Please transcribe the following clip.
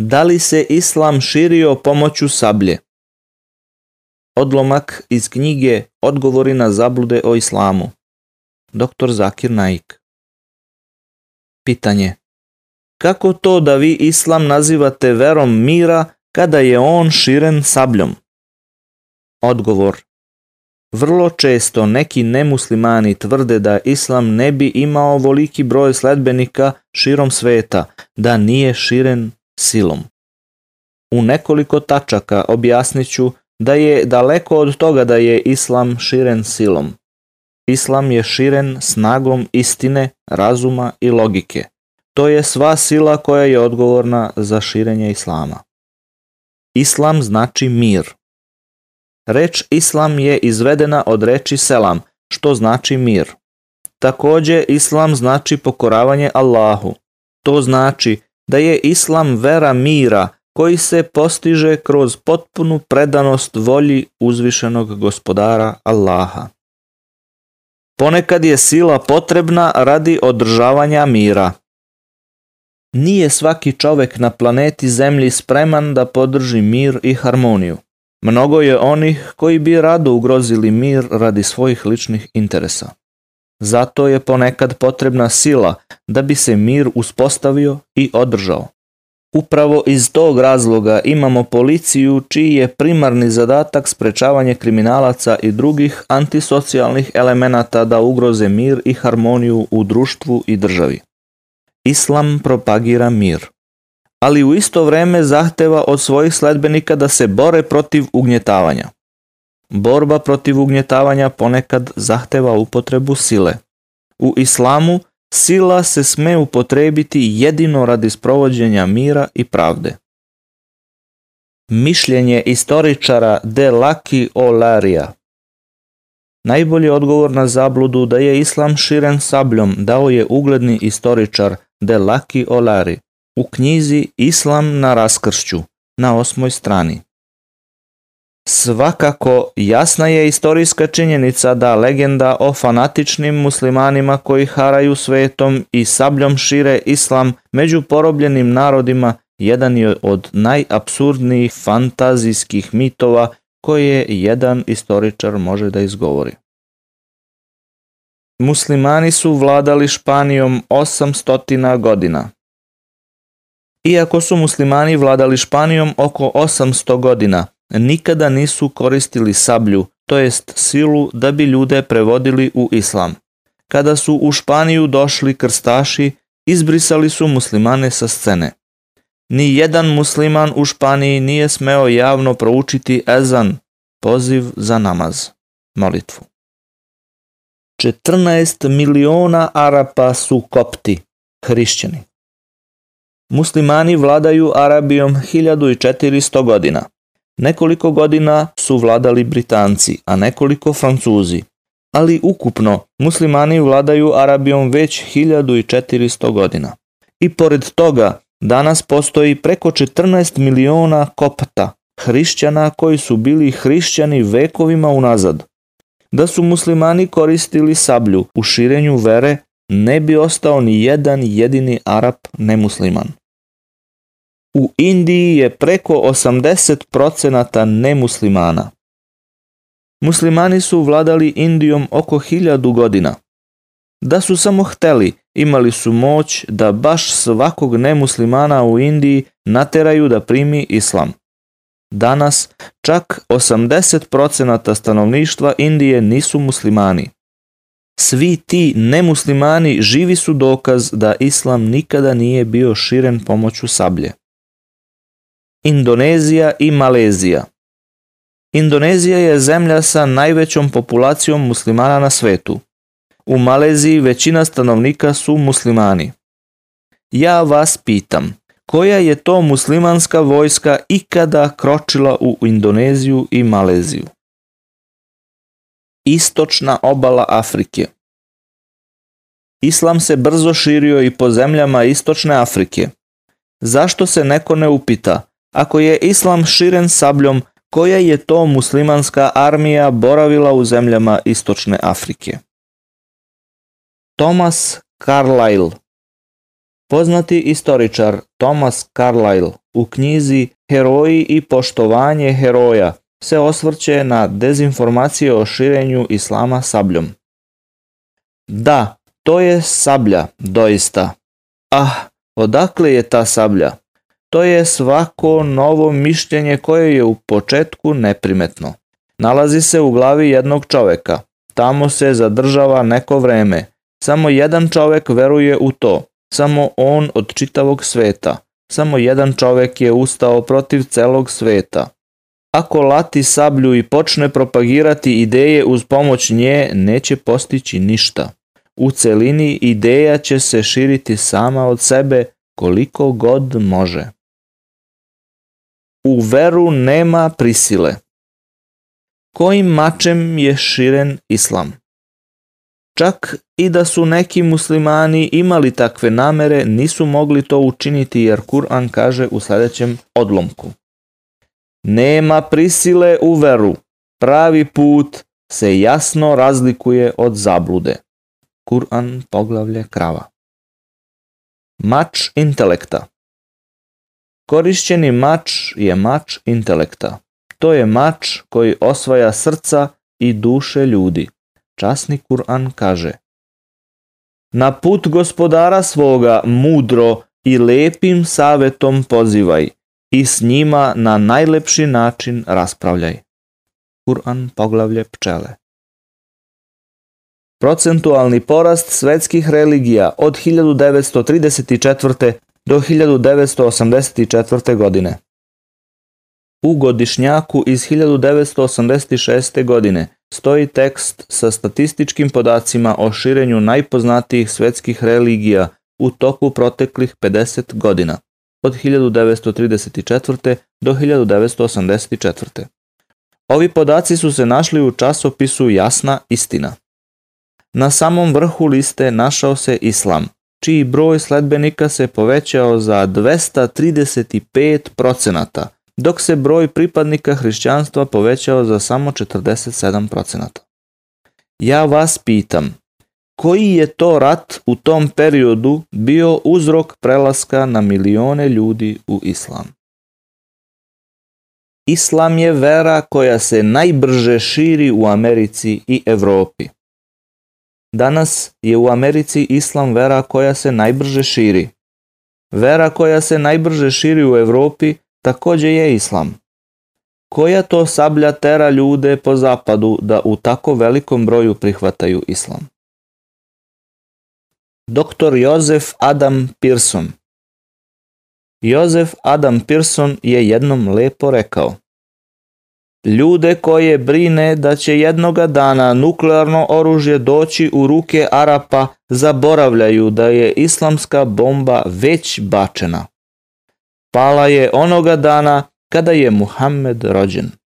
Da li se islam širio pomoću sablje? Odlomak iz knjige Odgovori na zablude o islamu. Dr. Zakir Naik. Pitanje. Kako to da vi islam nazivate verom mira kada je on širen sabljom? Odgovor. Vrlo često neki nemuslimani tvrde da islam ne bi imao voliki broj sledbenika širom sveta, da nije širen silom. U nekoliko tačaka objasniću da je daleko od toga da je islam širen silom. Islam je širen snagom istine, razuma i logike. To je sva sila koja je odgovorna za širenje islama. Islam znači mir. Reč islam je izvedena od reči selam, što znači mir. Takođe, islam znači pokoravanje Allahu. To znači da je islam vera mira koji se postiže kroz potpunu predanost volji uzvišenog gospodara Allaha. Ponekad je sila potrebna radi održavanja mira. Nije svaki čovek na planeti Zemlji spreman da podrži mir i harmoniju. Mnogo je onih koji bi rado ugrozili mir radi svojih ličnih interesa. Zato je ponekad potrebna sila da bi se mir uspostavio i održao. Upravo iz tog razloga imamo policiju čiji je primarni zadatak sprečavanje kriminalaca i drugih antisocijalnih elemenata da ugroze mir i harmoniju u društvu i državi. Islam propagira mir, ali u isto vreme zahteva od svojih sledbenika da se bore protiv ugnjetavanja. Borba protiv ugnjetavanja ponekad zahteva upotrebu sile. U islamu sila se sme upotrebiti jedino radi sprovođenja mira i pravde. Mišljenje istoričara De Laki Olarija Najbolji odgovor na zabludu da je islam širen sabljom dao je ugledni istoričar De Laki Olari u knjizi Islam na raskršću na osmoj strani. Svakako, jasna je istorijska činjenica da legenda o fanatičnim muslimanima koji haraju svetom i sabljom šire islam među porobljenim narodima jedan je od najapsurdnijih fantazijskih mitova koje jedan istoričar može da izgovori. Muslimani su vladali Španijom 800 godina. Iako su muslimani vladali Španijom oko 800 godina, nikada nisu koristili sablju, to jest silu da bi ljude prevodili u islam. Kada su u Španiju došli krstaši, izbrisali su muslimane sa scene. Ni jedan musliman u Španiji nije smeo javno proučiti ezan, poziv za namaz, molitvu. 14 miliona Arapa su kopti, hrišćani. Muslimani vladaju Arabijom 1400 godina. Nekoliko godina su vladali Britanci, a nekoliko Francuzi. Ali ukupno, muslimani vladaju Arabijom već 1400 godina. I pored toga, danas postoji preko 14 miliona kopta, hrišćana koji su bili hrišćani vekovima unazad. Da su muslimani koristili sablju u širenju vere, ne bi ostao ni jedan jedini Arab nemusliman. U Indiji je preko 80% nemuslimana. Muslimani su vladali Indijom oko hiljadu godina. Da su samo hteli, imali su moć da baš svakog nemuslimana u Indiji nateraju da primi islam. Danas čak 80% stanovništva Indije nisu muslimani. Svi ti nemuslimani živi su dokaz da islam nikada nije bio širen pomoću sablje. Indonezija i Malezija. Indonezija je zemlja sa najvećom populacijom muslimana na svetu. U Maleziji većina stanovnika su muslimani. Ja vas pitam, koja je to muslimanska vojska ikada kročila u Indoneziju i Maleziju? Istočna obala Afrike Islam se brzo širio i po zemljama Istočne Afrike. Zašto se neko ne upita ako je islam širen sabljom koja je to muslimanska armija boravila u zemljama Istočne Afrike. Thomas Carlyle Poznati istoričar Thomas Carlyle u knjizi Heroji i poštovanje heroja se osvrće na dezinformacije o širenju islama sabljom. Da, to je sablja, doista. Ah, odakle je ta sablja? je svako novo mišljenje koje je u početku neprimetno. Nalazi se u glavi jednog čoveka. Tamo se zadržava neko vreme. Samo jedan čovek veruje u to. Samo on od čitavog sveta. Samo jedan čovek je ustao protiv celog sveta. Ako lati sablju i počne propagirati ideje uz pomoć nje, neće postići ništa. U celini ideja će se širiti sama od sebe koliko god može u veru nema prisile. Kojim mačem je širen islam? Čak i da su neki muslimani imali takve namere, nisu mogli to učiniti jer Kur'an kaže u sledećem odlomku. Nema prisile u veru, pravi put se jasno razlikuje od zablude. Kur'an poglavlje krava. Mač intelekta Korišćeni mač je mač intelekta. To je mač koji osvaja srca i duše ljudi. Časni Kur'an kaže Na put gospodara svoga mudro i lepim savetom pozivaj i s njima na najlepši način raspravljaj. Kur'an poglavlje pčele. Procentualni porast svetskih religija od 1934 do 1984. godine. U godišnjaku iz 1986. godine stoji tekst sa statističkim podacima o širenju najpoznatijih svetskih religija u toku proteklih 50 godina, od 1934. do 1984. Ovi podaci su se našli u časopisu Jasna istina. Na samom vrhu liste našao se islam, čiji broj sledbenika se povećao za 235 procenata, dok se broj pripadnika hrišćanstva povećao za samo 47 procenata. Ja vas pitam, koji je to rat u tom periodu bio uzrok prelaska na milione ljudi u islam? Islam je vera koja se najbrže širi u Americi i Evropi. Danas je u Americi islam vera koja se najbrže širi. Vera koja se najbrže širi u Evropi takođe je islam. Koja to sablja tera ljude po zapadu da u tako velikom broju prihvataju islam? Dr. Jozef Adam Pearson Jozef Adam Pearson je jednom lepo rekao ljude koje brine da će jednoga dana nuklearno oružje doći u ruke Arapa zaboravljaju da je islamska bomba već bačena. Pala je onoga dana kada je Muhammed rođen.